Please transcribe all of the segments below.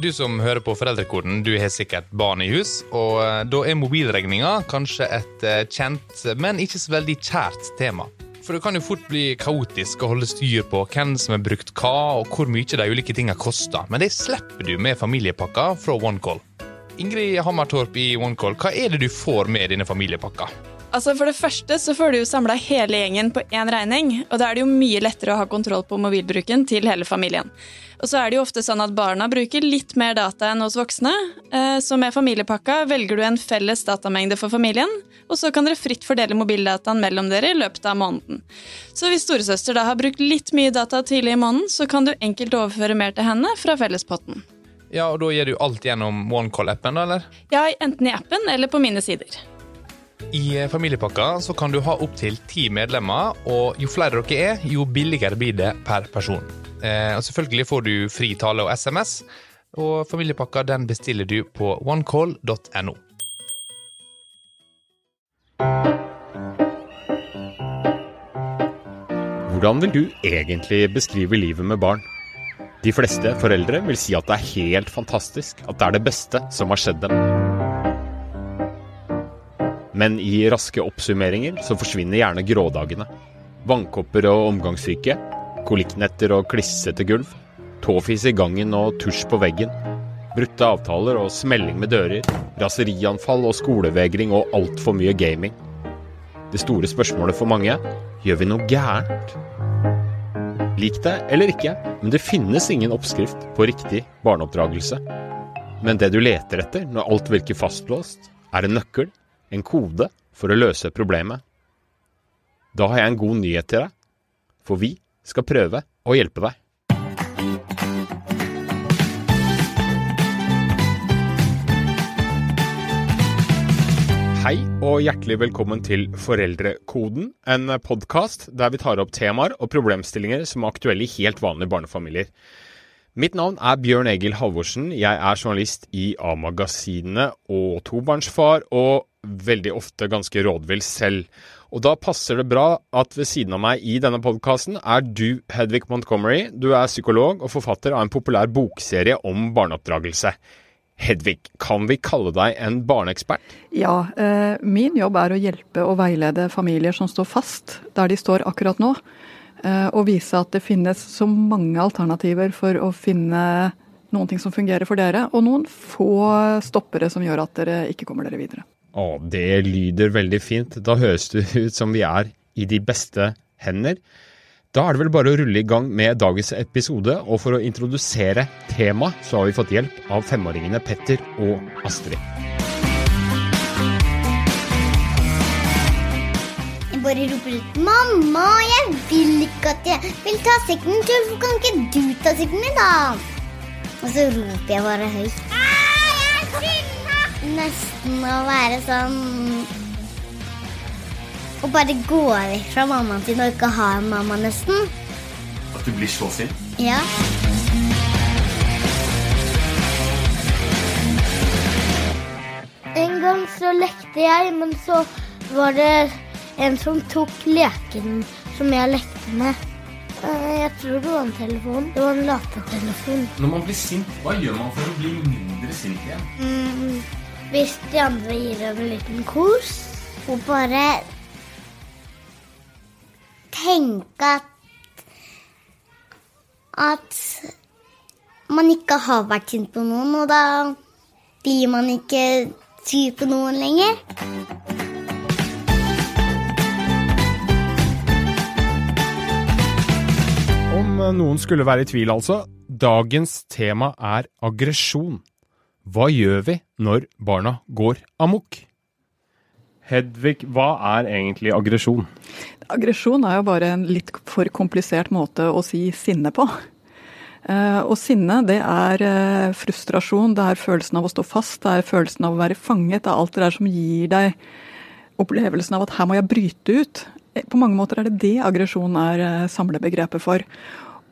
Du som hører på Foreldrekoden, du har sikkert barn i hus, og eh, da er mobilregninga kanskje et eh, kjent, men ikke så veldig kjært tema. For det kan jo fort bli kaotisk å holde styr på hvem som har brukt hva, og hvor mye de ulike tinga koster, men det slipper du med familiepakka fra OneCall. Ingrid Hammertorp i OneCall, hva er det du får med denne familiepakka? Altså For det første så får du jo samla hele gjengen på én regning, og da er det jo mye lettere å ha kontroll på mobilbruken til hele familien. Og så er det jo ofte sånn at barna bruker litt mer data enn hos voksne, eh, så med familiepakka velger du en felles datamengde for familien, og så kan dere fritt fordele mobildataen mellom dere i løpet av måneden. Så hvis storesøster da har brukt litt mye data tidlig i måneden, så kan du enkelt overføre mer til henne fra fellespotten. Ja, og da gjør du alt gjennom OneCall-appen, da, eller? Ja, enten i appen eller på mine sider. I familiepakka så kan du ha opptil ti medlemmer, og jo flere dere er, jo billigere blir det per person. Eh, og selvfølgelig får du fri tale og SMS, og familiepakka den bestiller du på onecall.no. Hvordan vil du egentlig beskrive livet med barn? De fleste foreldre vil si at det er helt fantastisk, at det er det beste som har skjedd dem. Men i raske oppsummeringer så forsvinner gjerne grådagene. Vannkopper og omgangssyke, kolikknetter og klissete gulv, tåfis i gangen og tusj på veggen, brutte avtaler og smelling med dører, raserianfall og skolevegring og altfor mye gaming. Det store spørsmålet for mange gjør vi noe gærent? Lik det eller ikke, men det finnes ingen oppskrift på riktig barneoppdragelse. Men det du leter etter når alt virker fastlåst, er en nøkkel, en kode, for å løse problemet. Da har jeg en god nyhet til deg, for vi skal prøve å hjelpe deg. Hei og hjertelig velkommen til Foreldrekoden, en podkast der vi tar opp temaer og problemstillinger som er aktuelle i helt vanlige barnefamilier. Mitt navn er Bjørn Egil Halvorsen. Jeg er journalist i A-magasinet og tobarnsfar, og veldig ofte ganske rådvill selv. Og da passer det bra at ved siden av meg i denne podkasten er du, Hedvig Montgomery. Du er psykolog og forfatter av en populær bokserie om barneoppdragelse. Hedvig, kan vi kalle deg en barneekspert? Ja, eh, min jobb er å hjelpe og veilede familier som står fast der de står akkurat nå. Eh, og vise at det finnes så mange alternativer for å finne noen ting som fungerer for dere, og noen få stoppere som gjør at dere ikke kommer dere videre. Å, det lyder veldig fint. Da høres det ut som vi er i de beste hender. Da er det vel bare å rulle i gang med dagens episode, og for å introdusere temaet, så har vi fått hjelp av femåringene Petter og Astrid. Jeg bare roper ut 'Mamma, jeg vil ikke at jeg vil ta sekken min. Hvorfor kan ikke du ta sekken min, da?' Og så roper jeg bare høyt. Nesten å være sånn Å bare gå vekk fra mammaen sin og ikke ha en mamma, nesten. At du blir så sint? Ja. En gang så lekte jeg, men så var det en som tok leken som jeg lekte med. Eh, Jeg tror det var en telefon. Det var en lattertelefon. Når man blir sint, hva gjør man for å bli mindre sint igjen? Mm, hvis de andre gir en liten kos, og bare tenke at at man ikke har vært sint på noen, og da blir man ikke sur på noen lenger. Om noen skulle være i tvil, altså. Dagens tema er aggresjon. Hva gjør vi når barna går amok? Hedvig, hva er egentlig aggresjon? Aggresjon er jo bare en litt for komplisert måte å si sinne på. Eh, og sinne, det er eh, frustrasjon, det er følelsen av å stå fast, det er følelsen av å være fanget. Det er alt det der som gir deg opplevelsen av at her må jeg bryte ut. Eh, på mange måter er det det aggresjon er samlebegrepet for.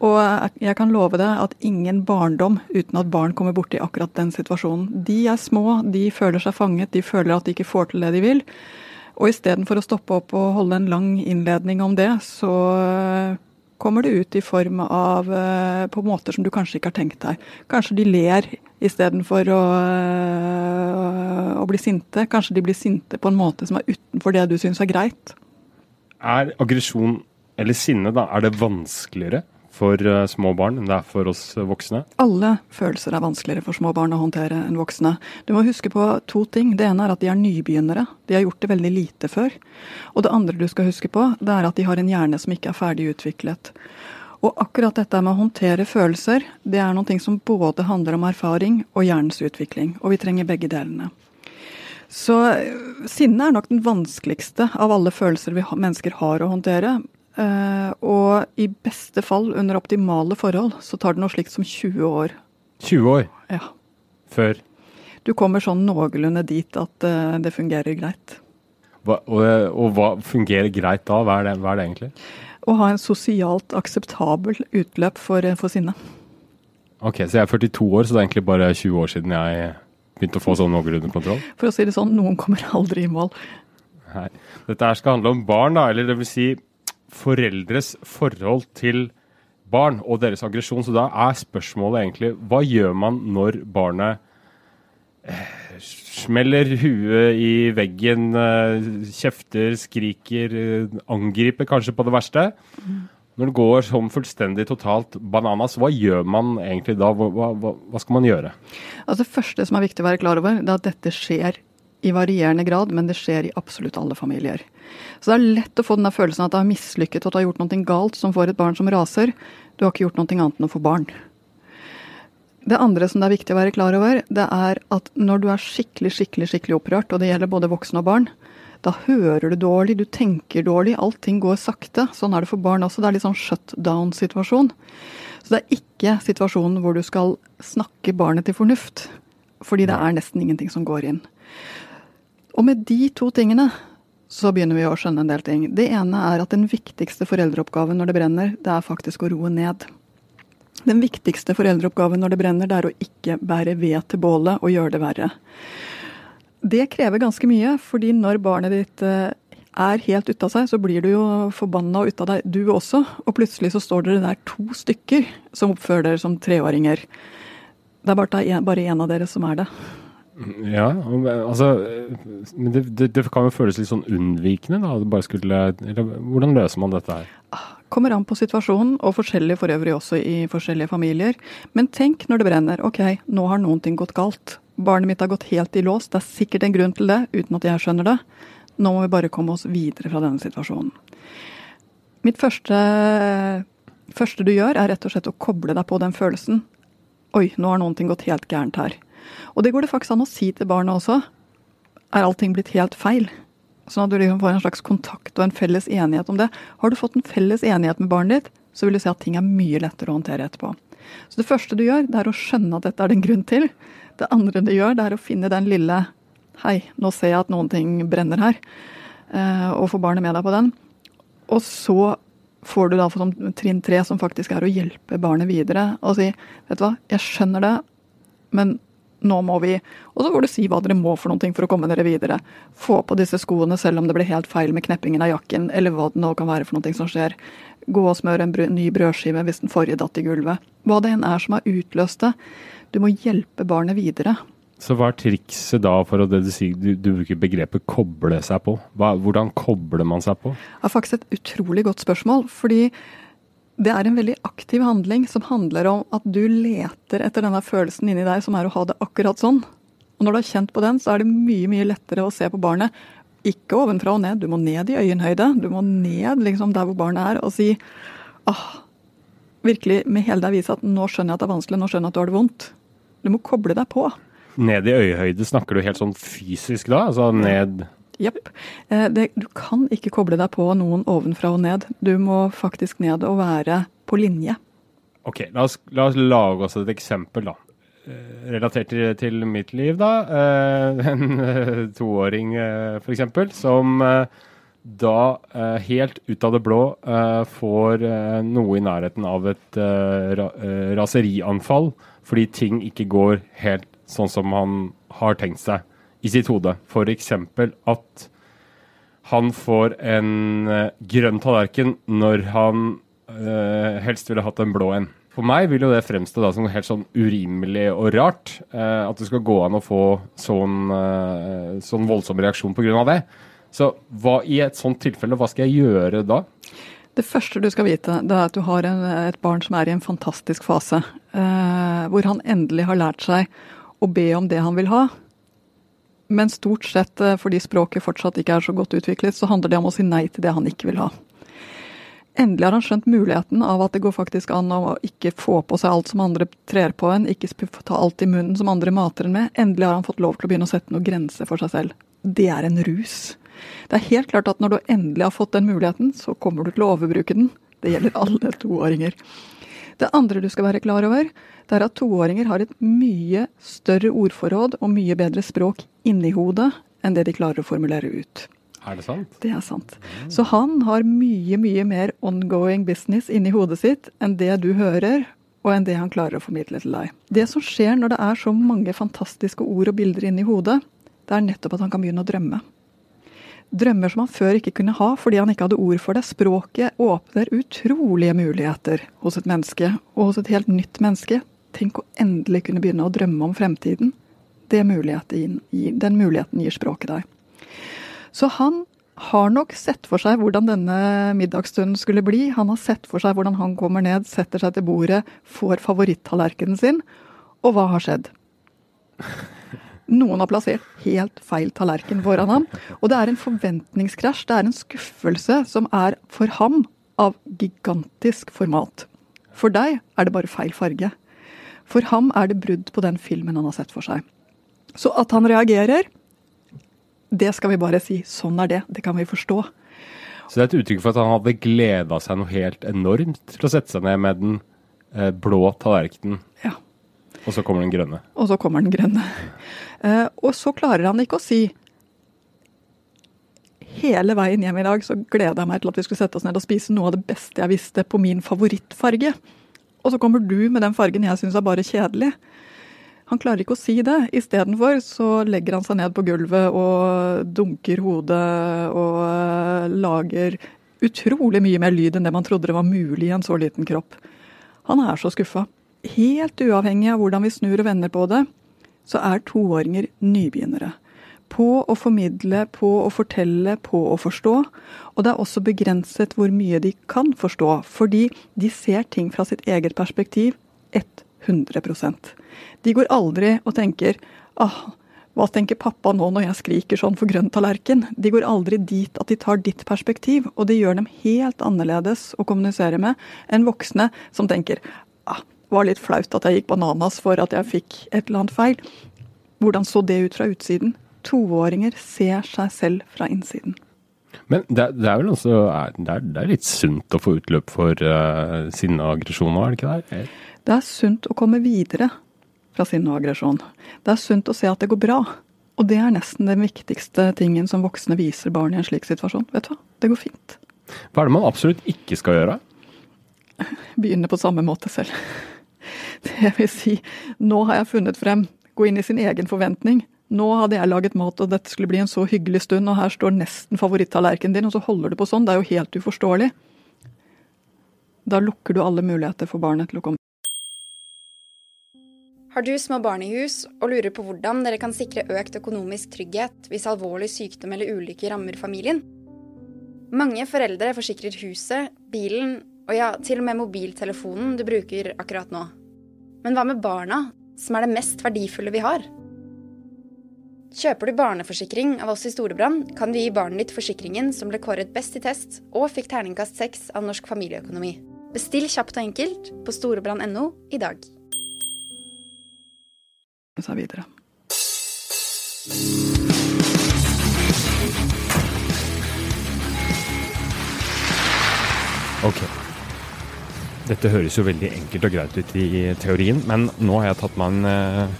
Og jeg kan love deg at ingen barndom uten at barn kommer borti akkurat den situasjonen. De er små, de føler seg fanget, de føler at de ikke får til det de vil. Og istedenfor å stoppe opp og holde en lang innledning om det, så kommer det ut i form av eh, på måter som du kanskje ikke har tenkt deg. Kanskje de ler istedenfor å, eh, å bli sinte. Kanskje de blir sinte på en måte som er utenfor det du syns er greit. Er aggresjon eller sinne, da, er det vanskeligere for eh, små barn enn det er for oss voksne? Alle følelser er vanskeligere for små barn å håndtere enn voksne. Du må huske på to ting. Det ene er at de er nybegynnere. De har gjort det veldig lite før. Og det andre du skal huske på, det er at de har en hjerne som ikke er ferdig utviklet. Og akkurat dette med å håndtere følelser, det er noe som både handler om erfaring og hjernens utvikling. Og vi trenger begge delene. Så eh, sinne er nok den vanskeligste av alle følelser vi mennesker har å håndtere. Uh, og i beste fall, under optimale forhold, så tar det noe slikt som 20 år. 20 år? Ja. Før? Du kommer sånn noenlunde dit at uh, det fungerer greit. Hva, og, og, hva fungerer greit da? Hva er, det, hva er det, egentlig? Å ha en sosialt akseptabel utløp for, eh, for sinne. Ok, så jeg er 42 år, så det er egentlig bare 20 år siden jeg begynte å få sånn noenlunde kontroll? For å si det sånn, noen kommer aldri i mål. Nei. Dette her skal handle om barn, da, eller det vil si foreldres forhold til barn og deres aggresjon. Så da er spørsmålet egentlig hva gjør man når barnet eh, smeller huet i veggen, eh, kjefter, skriker, eh, angriper kanskje på det verste? Når det går sånn fullstendig totalt bananas, hva gjør man egentlig da? Hva, hva, hva skal man gjøre? Altså Det første som er viktig å være klar over, det er at dette skjer i varierende grad, men det skjer i absolutt alle familier. Så det er lett å få den følelsen at du har mislykket og at du har gjort noe galt som får et barn som raser. Du har ikke gjort noe annet enn å få barn. Det andre som det er viktig å være klar over, det er at når du er skikkelig, skikkelig, skikkelig opprørt, og det gjelder både voksne og barn, da hører du dårlig, du tenker dårlig, allting går sakte. Sånn er det for barn også. Det er litt sånn shutdown-situasjon. Så det er ikke situasjonen hvor du skal snakke barnet til fornuft. Fordi det er nesten ingenting som går inn. Og med de to tingene så begynner vi å skjønne en del ting. Det ene er at den viktigste foreldreoppgaven når det brenner, det er faktisk å roe ned. Den viktigste foreldreoppgaven når det brenner, det er å ikke bære ved til bålet og gjøre det verre. Det krever ganske mye, fordi når barnet ditt eh, er helt ute av seg, så blir du jo forbanna og ute av deg, du også. Og plutselig så står dere der to stykker som oppfører dere som treåringer. Det er bare én av dere som er det. Ja, altså Men det, det, det, kan jo føles litt sånn unnvikende, da. Bare skulle, eller, hvordan løser man dette her? Kommer an på situasjonen, og forskjellig for øvrig også i forskjellige familier. Men tenk når det brenner. Ok, nå har noen ting gått galt. Barnet mitt har gått helt i lås. Det er sikkert en grunn til det, uten at jeg skjønner det. Nå må vi bare komme oss videre fra denne situasjonen. Mitt første, første du gjør, er rett og slett å koble deg på den følelsen. Oi, nå har noen ting gått helt gærent her. Og det går det faktisk an å si til barna også. Er allting blitt helt feil? Sånn at du liksom får en slags kontakt og en felles enighet om det. Har du fått en felles enighet med barnet ditt, så vil du se at ting er mye lettere å håndtere etterpå. Så det første du gjør, det er å skjønne at dette er det en grunn til. Det andre du gjør, det er å finne den lille Hei, nå ser jeg at noen ting brenner her. Eh, og få barnet med deg på den. Og så får du da for sånn trinn tre, som faktisk er å hjelpe barnet videre. Og si vet du hva, jeg skjønner det, men nå må vi Og så får du si hva dere må for noen ting for å komme dere videre. Få på disse skoene selv om det blir helt feil med kneppingen av jakken, eller hva det nå kan være for noe som skjer. Gå og smør en ny brødskive hvis den forrige datt i gulvet. Hva det enn er som har utløst det. Du må hjelpe barnet videre. Så hva er trikset da for å det du sier, du, du bruker begrepet koble seg på? Hva, hvordan kobler man seg på? Det er faktisk et utrolig godt spørsmål. fordi det er en veldig aktiv handling som handler om at du leter etter denne følelsen inni deg som er å ha det akkurat sånn. Og når du har kjent på den, så er det mye, mye lettere å se på barnet. Ikke ovenfra og ned, du må ned i øyenhøyde. Du må ned liksom der hvor barnet er og si ah, virkelig med hele deg vise at nå skjønner jeg at det er vanskelig, nå skjønner jeg at du har det vondt. Du må koble deg på. Ned i øyehøyde, snakker du helt sånn fysisk da? Altså ned Jepp. Eh, du kan ikke koble deg på noen ovenfra og ned. Du må faktisk ned og være på linje. Ok, la oss, la oss lage oss et eksempel, da. Eh, relatert til, til mitt liv, da. Eh, en toåring, f.eks., som da helt ut av det blå får noe i nærheten av et ra raserianfall fordi ting ikke går helt sånn som han har tenkt seg i sitt hode. F.eks. at han får en eh, grønn tallerken når han eh, helst ville hatt en blå en. For meg vil jo det fremstå da som helt sånn urimelig og rart. eh, at det skal gå an å få sånn, eh, sånn voldsom reaksjon pga. det. Så hva i et sånt tilfelle, hva skal jeg gjøre da? Det første du skal vite, det er at du har en, et barn som er i en fantastisk fase. Eh, hvor han endelig har lært seg å be om det han vil ha. Men stort sett eh, fordi språket fortsatt ikke er så godt utviklet, så handler det om å si nei til det han ikke vil ha. Endelig har han skjønt muligheten av at det går faktisk an å ikke få på seg alt som andre trer på en, ikke ta alt i munnen som andre mater en med. Endelig har han fått lov til å begynne å sette noen grenser for seg selv. Det er en rus. Det er helt klart at når du endelig har fått den muligheten, så kommer du til å overbruke den. Det gjelder alle toåringer. Det andre du skal være klar over, det er at toåringer har et mye større ordforråd og mye bedre språk inni hodet enn det de klarer å formulere ut. Er det sant? Det er sant. Så han har mye, mye mer ongoing business inni hodet sitt enn det du hører, og enn det han klarer å formidle til deg. Det som skjer når det er så mange fantastiske ord og bilder inni hodet, det er nettopp at han kan begynne å drømme. Drømmer som han før ikke kunne ha fordi han ikke hadde ord for det. Språket åpner utrolige muligheter hos et menneske, og hos et helt nytt menneske. Tenk å endelig kunne begynne å drømme om fremtiden. Muligheten, den muligheten gir språket deg. Så han har nok sett for seg hvordan denne middagsstunden skulle bli. Han har sett for seg hvordan han kommer ned, setter seg til bordet, får favorittallerkenen sin. Og hva har skjedd? Noen har plassert helt feil tallerken foran ham. Og det er en forventningskrasj, det er en skuffelse som er for ham av gigantisk format. For deg er det bare feil farge. For ham er det brudd på den filmen han har sett for seg. Så at han reagerer, det skal vi bare si. Sånn er det. Det kan vi forstå. Så det er et uttrykk for at han hadde gleda seg noe helt enormt til å sette seg ned med den eh, blå tallerkenen, Ja. og så kommer den grønne. Og så kommer den grønne. Eh, og så klarer han ikke å si Hele veien hjem i dag så gleda jeg meg til at vi skulle sette oss ned og spise noe av det beste jeg visste på min favorittfarge. Og så kommer du med den fargen jeg syns er bare kjedelig. Han klarer ikke å si det. Istedenfor så legger han seg ned på gulvet og dunker hodet og eh, lager utrolig mye mer lyd enn det man trodde det var mulig i en så liten kropp. Han er så skuffa. Helt uavhengig av hvordan vi snur og vender på det, så er toåringer nybegynnere. På å formidle, på å fortelle, på å forstå. Og det er også begrenset hvor mye de kan forstå, fordi de ser ting fra sitt eget perspektiv 100 De går aldri og tenker ah, hva tenker pappa nå når jeg skriker sånn for grønn tallerken? De går aldri dit at de tar ditt perspektiv, og det gjør dem helt annerledes å kommunisere med enn voksne som tenker ah, var litt flaut at jeg gikk bananas for at jeg fikk et eller annet feil. Hvordan så det ut fra utsiden? Toåringer ser seg selv fra innsiden. Men det, det er vel også det, er, det er litt sunt å få utløp for uh, sinne og aggresjon nå, er det ikke det? Det er sunt å komme videre fra sinne og aggresjon. Det er sunt å se at det går bra. Og det er nesten den viktigste tingen som voksne viser barn i en slik situasjon. Vet du hva, det går fint. Hva er det man absolutt ikke skal gjøre? Begynne på samme måte selv. Det vil si, nå har jeg funnet frem. Gå inn i sin egen forventning. Nå hadde jeg laget mat, og dette skulle bli en så hyggelig stund, og her står nesten favorittallerkenen din, og så holder du på sånn. Det er jo helt uforståelig. Da lukker du alle muligheter for barnet til å komme. Har du små barn i hus og lurer på hvordan dere kan sikre økt økonomisk trygghet hvis alvorlig sykdom eller ulykke rammer familien? Mange foreldre forsikrer huset, bilen og ja, til og med mobiltelefonen du bruker akkurat nå. Men hva med barna, som er det mest verdifulle vi har? Kjøper du barneforsikring av oss i Storebrand, kan du gi barnet ditt forsikringen som ble kåret best i test og fikk terningkast seks av Norsk familieøkonomi. Bestill kjapt og enkelt på storebrand.no i dag. Så videre. Ok. Dette høres jo veldig enkelt og greit ut i teorien, men nå har jeg tatt meg en eh,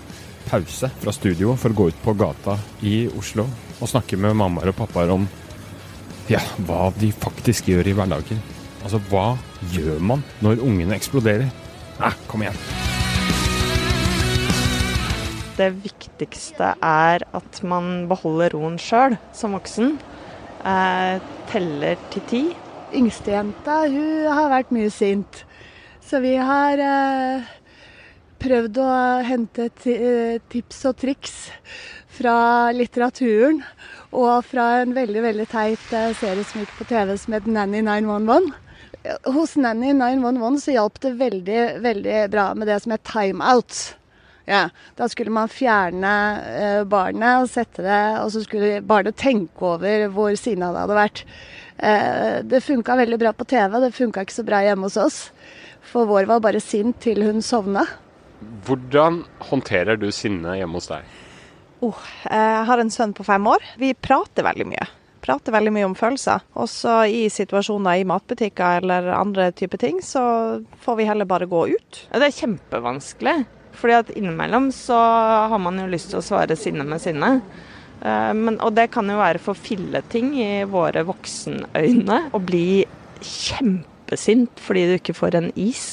pause fra studio for å gå ut på gata i Oslo og snakke med mammaer og pappaer om ja, hva de faktisk gjør i hverdagen. Altså, hva gjør man når ungene eksploderer? Nei, kom igjen. Det viktigste er at man beholder roen sjøl som voksen. Eh, teller til ti. Yngstejenta hun har vært mye sint. Så vi har eh, prøvd å hente eh, tips og triks fra litteraturen. Og fra en veldig veldig teit eh, serie som gikk på TV som het Nanny 911. Hos Nanny 911 så hjalp det veldig, veldig bra med det som het timeout. Ja, Da skulle man fjerne eh, barnet og sette det, og så skulle barnet tenke over hvor sinna det hadde vært. Det funka veldig bra på TV, det funka ikke så bra hjemme hos oss. For vår var bare sint til hun sovna. Hvordan håndterer du sinne hjemme hos deg? Oh, jeg har en sønn på fem år. Vi prater veldig mye. Prater veldig mye om følelser. Også i situasjoner i matbutikker eller andre typer ting, så får vi heller bare gå ut. Det er kjempevanskelig. Fordi at innimellom så har man jo lyst til å svare sinne med sinne. Eh, men, og det kan jo være for filleting i våre voksenøyne. Å bli kjempesint fordi du ikke får en is.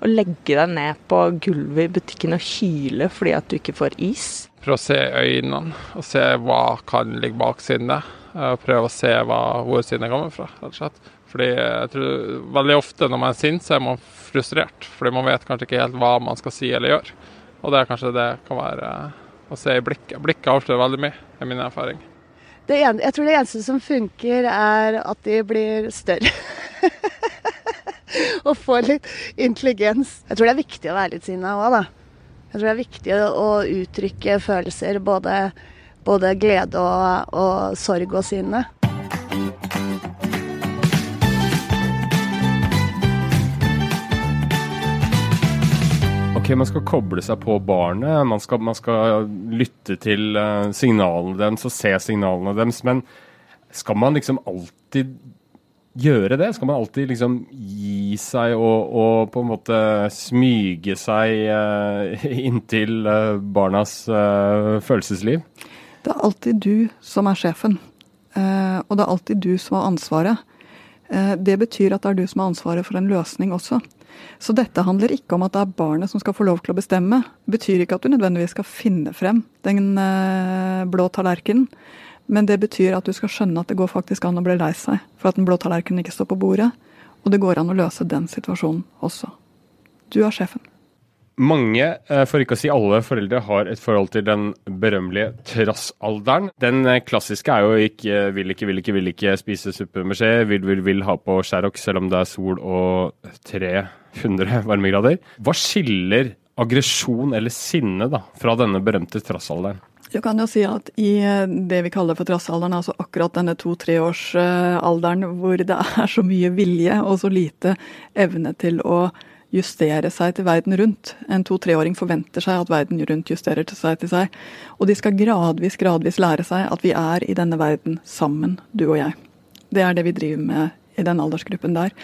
Å legge deg ned på gulvet i butikken og hyle fordi at du ikke får is. Prøve å se øynene og se hva kan ligge bak sinnet. Eh, prøve å se hva, hvor sinnet kommer fra, rett og slett. Fordi jeg tror Veldig ofte når man er sint, så er man frustrert. Fordi man vet kanskje ikke helt hva man skal si eller gjøre. Og det er kanskje det kan være å se i blikket. Blikket avslører veldig mye, er min erfaring. En, jeg tror det eneste som funker, er at de blir større. og få litt intelligens. Jeg tror det er viktig å være litt sinna òg, da. Jeg tror det er viktig å uttrykke følelser, både, både glede og, og sorg og sinne. man skal koble seg på barnet, man skal, man skal lytte til uh, signalene deres og se signalene deres. Men skal man liksom alltid gjøre det? Skal man alltid liksom gi seg og, og på en måte smyge seg uh, inntil uh, barnas følelsesliv? Det er alltid du som er sjefen. og det er alltid du som har ansvaret. det betyr at det er du som har ansvaret for en løsning også. Så dette handler ikke om at det er barnet som skal få lov til å bestemme. Det betyr ikke at du nødvendigvis skal finne frem den blå tallerkenen. Men det betyr at du skal skjønne at det går faktisk an å bli lei seg for at den blå tallerkenen ikke står på bordet. Og det går an å løse den situasjonen også. Du er sjefen. Mange, eh, for ikke å si alle foreldre, har et forhold til den berømmelige trassalderen. Den eh, klassiske er jo ikke vil ikke, vil ikke, vil ikke spise suppe med skje, vil, vil, vil ha på Sherrox selv om det er sol og 300 varmegrader. Hva skiller aggresjon eller sinne da, fra denne berømte trassalderen? Du kan jo si at i eh, det vi kaller for trassalderen, altså akkurat denne to-treårsalderen hvor det er så mye vilje og så lite evne til å justere seg til verden rundt. En to-treåring forventer seg at verden rundt justerer seg til seg. Og de skal gradvis, gradvis lære seg at vi er i denne verden sammen, du og jeg. Det er det vi driver med i den aldersgruppen der.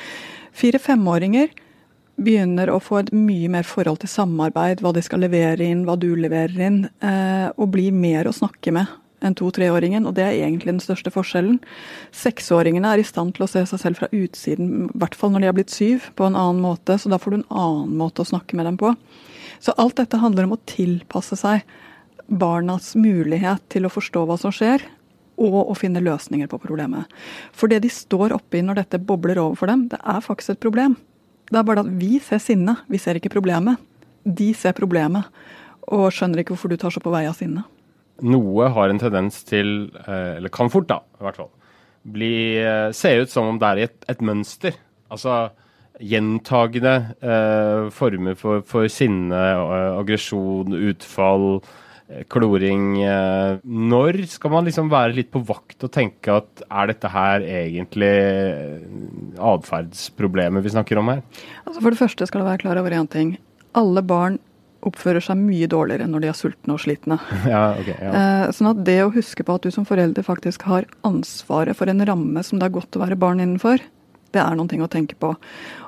Fire-femåringer begynner å få et mye mer forhold til samarbeid, hva de skal levere inn, hva du leverer inn, eh, og blir mer å snakke med enn to-treåringen, og det er egentlig den største forskjellen. Seksåringene er i stand til å se seg selv fra utsiden, i hvert fall når de har blitt syv, på en annen måte, så da får du en annen måte å snakke med dem på. Så alt dette handler om å tilpasse seg barnas mulighet til å forstå hva som skjer, og å finne løsninger på problemet. For det de står oppi når dette bobler over for dem, det er faktisk et problem. Det er bare at vi ser sinne, vi ser ikke problemet. De ser problemet, og skjønner ikke hvorfor du tar så på vei av sinne noe har en tendens til, eh, eller kan fort da, i hvert fall, bli, eh, se ut som om det er et, et mønster. Altså gjentagende eh, former for, for sinne, eh, aggresjon, utfall, kloring. Eh, når skal man liksom være litt på vakt og tenke at er dette her egentlig atferdsproblemet vi snakker om her? Altså For det første skal du være klar over én ting. Alle barn oppfører seg mye dårligere når de er sultne og slitne. Ja, okay, ja. Eh, sånn at det å huske på at du som forelder faktisk har ansvaret for en ramme som det er godt å være barn innenfor, Det er noen ting å tenke på.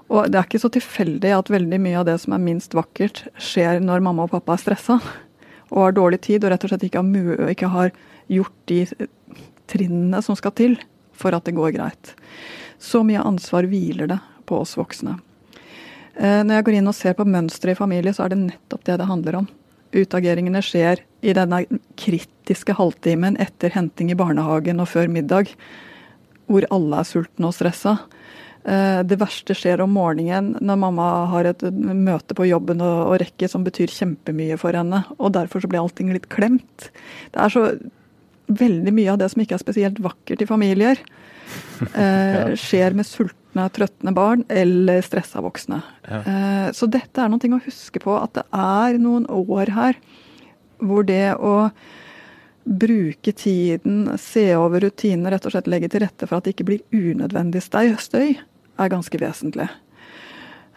Og det er ikke så tilfeldig at veldig mye av det som er minst vakkert, skjer når mamma og pappa er stressa og har dårlig tid og rett og slett ikke har, ikke har gjort de trinnene som skal til for at det går greit. Så mye ansvar hviler det på oss voksne. Eh, når jeg går inn og ser på mønsteret i familie, så er det nettopp det det handler om. Utageringene skjer i denne kritiske halvtimen etter henting i barnehagen og før middag, hvor alle er sultne og stressa. Eh, det verste skjer om morgenen når mamma har et møte på jobben og, rekke som betyr kjempemye for henne. Og derfor så blir allting litt klemt. Det er så veldig mye av det som ikke er spesielt vakkert i familier, eh, skjer med sultne, trøttende barn eller stressa voksne. Ja. Eh, så dette er noe å huske på, at det er noen år her hvor det å bruke tiden, se over rutinene, rett og slett legge til rette for at det ikke blir unødvendig støy, er ganske vesentlig.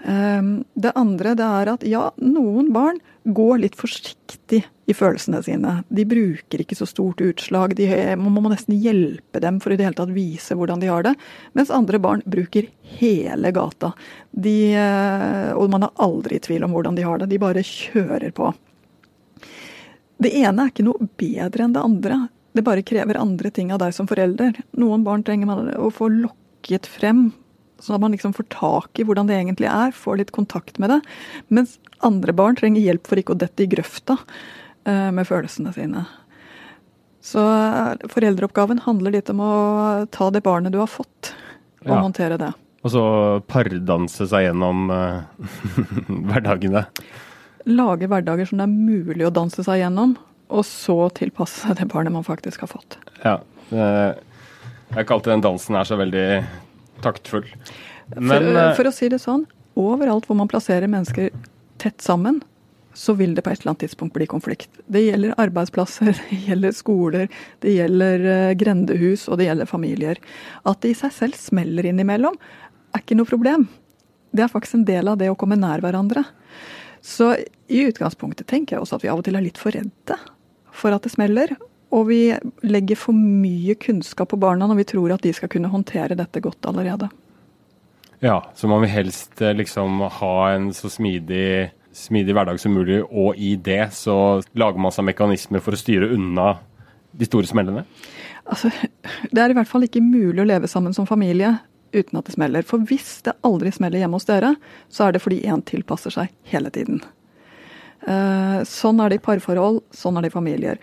Ehm, det andre det er at ja, noen barn går litt forsiktig i følelsene sine. De bruker ikke så stort utslag. De, man må nesten hjelpe dem for i det hele tatt vise hvordan de har det. Mens andre barn bruker hele gata. De, eh, og man er aldri i tvil om hvordan de har det. De bare kjører på. Det ene er ikke noe bedre enn det andre. Det bare krever andre ting av deg som forelder. Noen barn trenger man å få lokket frem Sånn at man liksom får tak i hvordan det egentlig er, får litt kontakt med det. Mens andre barn trenger hjelp for ikke å dette i grøfta uh, med følelsene sine. Så uh, foreldreoppgaven handler litt om å ta det barnet du har fått, og ja. håndtere det. Og så pardanse seg gjennom uh, hverdagene. Lage hverdager som det er mulig å danse seg gjennom, og så tilpasse det barnet man faktisk har fått. Ja, jeg kalte den dansen her så veldig taktfull. Men, for, eh, for, å si det sånn, overalt hvor man plasserer mennesker tett sammen, så vil det på et eller annet tidspunkt bli konflikt. Det gjelder arbeidsplasser, det gjelder skoler, det gjelder uh, grendehus og det gjelder familier. At det i seg selv smeller innimellom, er ikke noe problem. Det er faktisk en del av det å komme nær hverandre. Så i utgangspunktet tenker jeg også at vi av og til er litt for redde for at det smeller. Og vi legger for mye kunnskap på barna når vi tror at de skal kunne håndtere dette godt allerede. Ja, så man vil helst eh, liksom ha en så smidig, smidig hverdag som mulig, og i det så lager man seg mekanismer for å styre unna de store smellene? Altså, det er i hvert fall ikke mulig å leve sammen som familie uten at det smeller. For hvis det aldri smeller hjemme hos dere, så er det fordi én tilpasser seg hele tiden. Eh, sånn er det i parforhold, sånn er det i familier.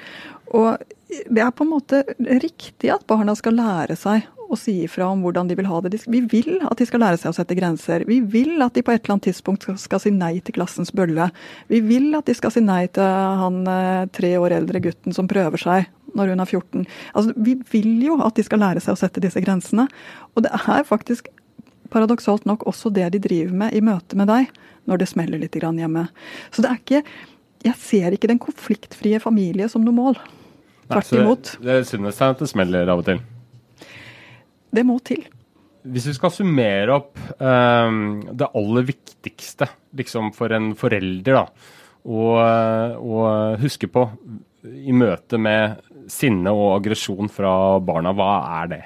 Og det er på en måte riktig at barna skal lære seg å si ifra om hvordan de vil ha det. Vi vil at de skal lære seg å sette grenser. Vi vil at de på et eller annet tidspunkt skal si nei til klassens bølle. Vi vil at de skal si nei til han eh, tre år eldre gutten som prøver seg når hun er 14. Altså, vi vil jo at de skal lære seg å sette disse grensene. Og det er faktisk paradoksalt nok også det de driver med i møte med deg når det smeller litt hjemme. Så det er ikke Jeg ser ikke den konfliktfrie familie som noe mål. Tvert imot. Det, det synes jeg at det smeller av og til. Det må til. Hvis vi skal summere opp um, det aller viktigste liksom for en forelder da, å, huske på i møte med sinne og aggresjon fra barna, hva er det?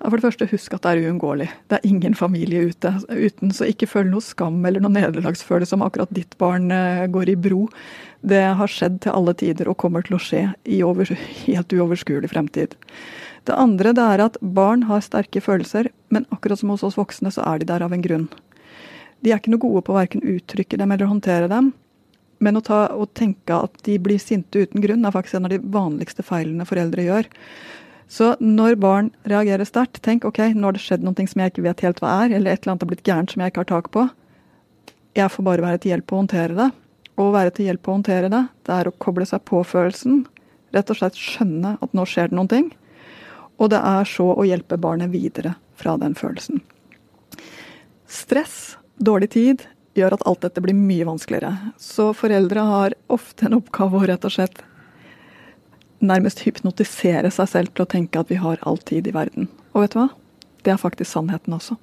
For det første, husk at det er uunngåelig. Det er ingen familie ute uten, så ikke føl noe skam eller noe nederlagsfølelse om akkurat ditt barn eh, går i bro. Det har skjedd til alle tider og kommer til å skje i over, helt uoverskuelig fremtid. Det andre det er at barn har sterke følelser, men akkurat som hos oss voksne så er de der av en grunn. De er ikke noe gode på å verken uttrykke dem eller håndtere dem. Men å, ta, å tenke at de blir sinte uten grunn, er faktisk en av de vanligste feilene foreldre gjør. Så når barn reagerer sterkt, tenk ok, nå har det skjedd noe som jeg ikke vet helt hva er, eller et eller annet har blitt gærent som jeg ikke har tak på. Jeg får bare være til hjelp å håndtere det å være til hjelp å håndtere det, det er å koble seg på følelsen. Rett og slett skjønne at nå skjer det noen ting. Og det er så å hjelpe barnet videre fra den følelsen. Stress, dårlig tid, gjør at alt dette blir mye vanskeligere. Så foreldre har ofte en oppgave å rett og slett nærmest hypnotisere seg selv til å tenke at vi har all tid i verden. Og vet du hva? Det er faktisk sannheten også.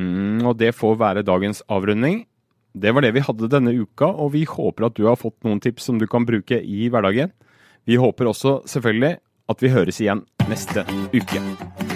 Mm, og det får være dagens avrunding. Det var det vi hadde denne uka, og vi håper at du har fått noen tips som du kan bruke i hverdagen. Vi håper også selvfølgelig at vi høres igjen neste uke.